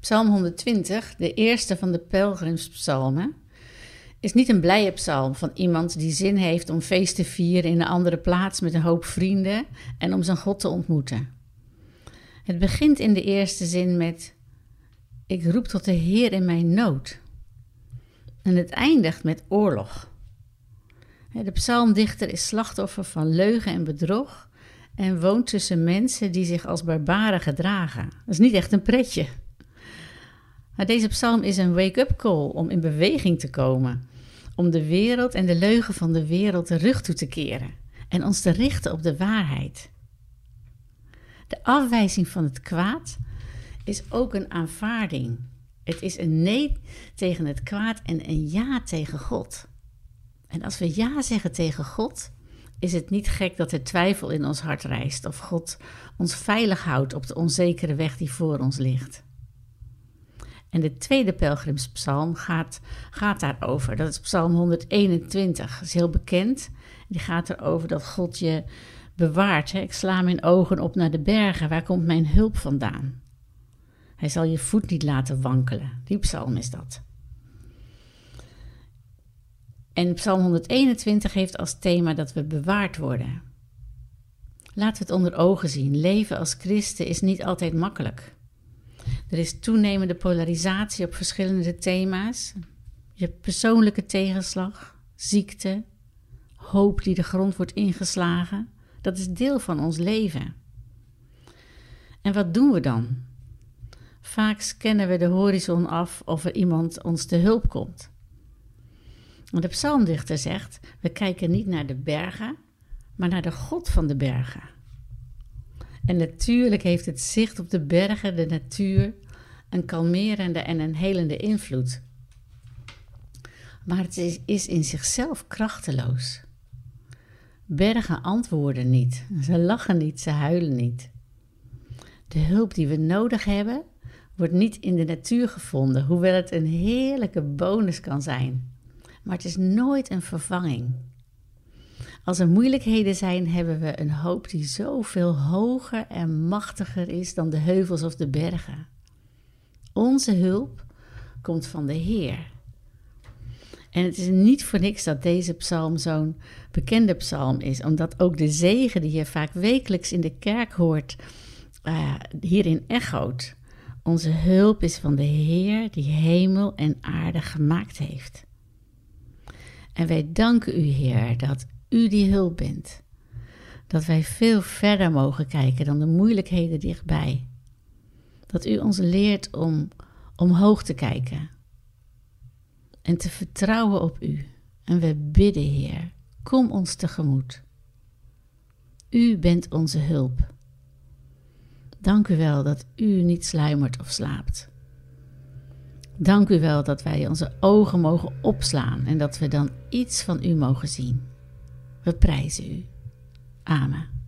Psalm 120, de eerste van de pelgrimspsalmen, is niet een blije psalm van iemand die zin heeft om feest te vieren in een andere plaats met een hoop vrienden en om zijn God te ontmoeten. Het begint in de eerste zin met: Ik roep tot de Heer in mijn nood. En het eindigt met oorlog. De psalmdichter is slachtoffer van leugen en bedrog en woont tussen mensen die zich als barbaren gedragen. Dat is niet echt een pretje. Maar deze psalm is een wake-up call om in beweging te komen, om de wereld en de leugen van de wereld de rug toe te keren en ons te richten op de waarheid. De afwijzing van het kwaad is ook een aanvaarding. Het is een nee tegen het kwaad en een ja tegen God. En als we ja zeggen tegen God, is het niet gek dat er twijfel in ons hart rijst of God ons veilig houdt op de onzekere weg die voor ons ligt. En de tweede pelgrimspsalm gaat, gaat daarover. Dat is psalm 121. Dat is heel bekend. Die gaat erover dat God je bewaart. Hè? Ik sla mijn ogen op naar de bergen. Waar komt mijn hulp vandaan? Hij zal je voet niet laten wankelen. Die psalm is dat. En Psalm 121 heeft als thema dat we bewaard worden. Laten we het onder ogen zien. Leven als christen is niet altijd makkelijk. Er is toenemende polarisatie op verschillende thema's. Je persoonlijke tegenslag, ziekte, hoop die de grond wordt ingeslagen. Dat is deel van ons leven. En wat doen we dan? Vaak scannen we de horizon af of er iemand ons te hulp komt. De psalmdichter zegt: We kijken niet naar de bergen, maar naar de God van de bergen. En natuurlijk heeft het zicht op de bergen, de natuur, een kalmerende en een helende invloed. Maar het is, is in zichzelf krachteloos. Bergen antwoorden niet, ze lachen niet, ze huilen niet. De hulp die we nodig hebben, wordt niet in de natuur gevonden, hoewel het een heerlijke bonus kan zijn. Maar het is nooit een vervanging. Als er moeilijkheden zijn, hebben we een hoop die zoveel hoger en machtiger is dan de heuvels of de bergen. Onze hulp komt van de Heer. En het is niet voor niks dat deze psalm zo'n bekende psalm is, omdat ook de zegen die je vaak wekelijks in de kerk hoort, uh, hierin echoot. Onze hulp is van de Heer die hemel en aarde gemaakt heeft. En wij danken u, Heer, dat u die hulp bent. Dat wij veel verder mogen kijken dan de moeilijkheden dichtbij. Dat u ons leert om omhoog te kijken en te vertrouwen op u. En we bidden, Heer, kom ons tegemoet. U bent onze hulp. Dank u wel dat u niet sluimert of slaapt. Dank u wel dat wij onze ogen mogen opslaan en dat we dan iets van u mogen zien. We prijzen u. Amen.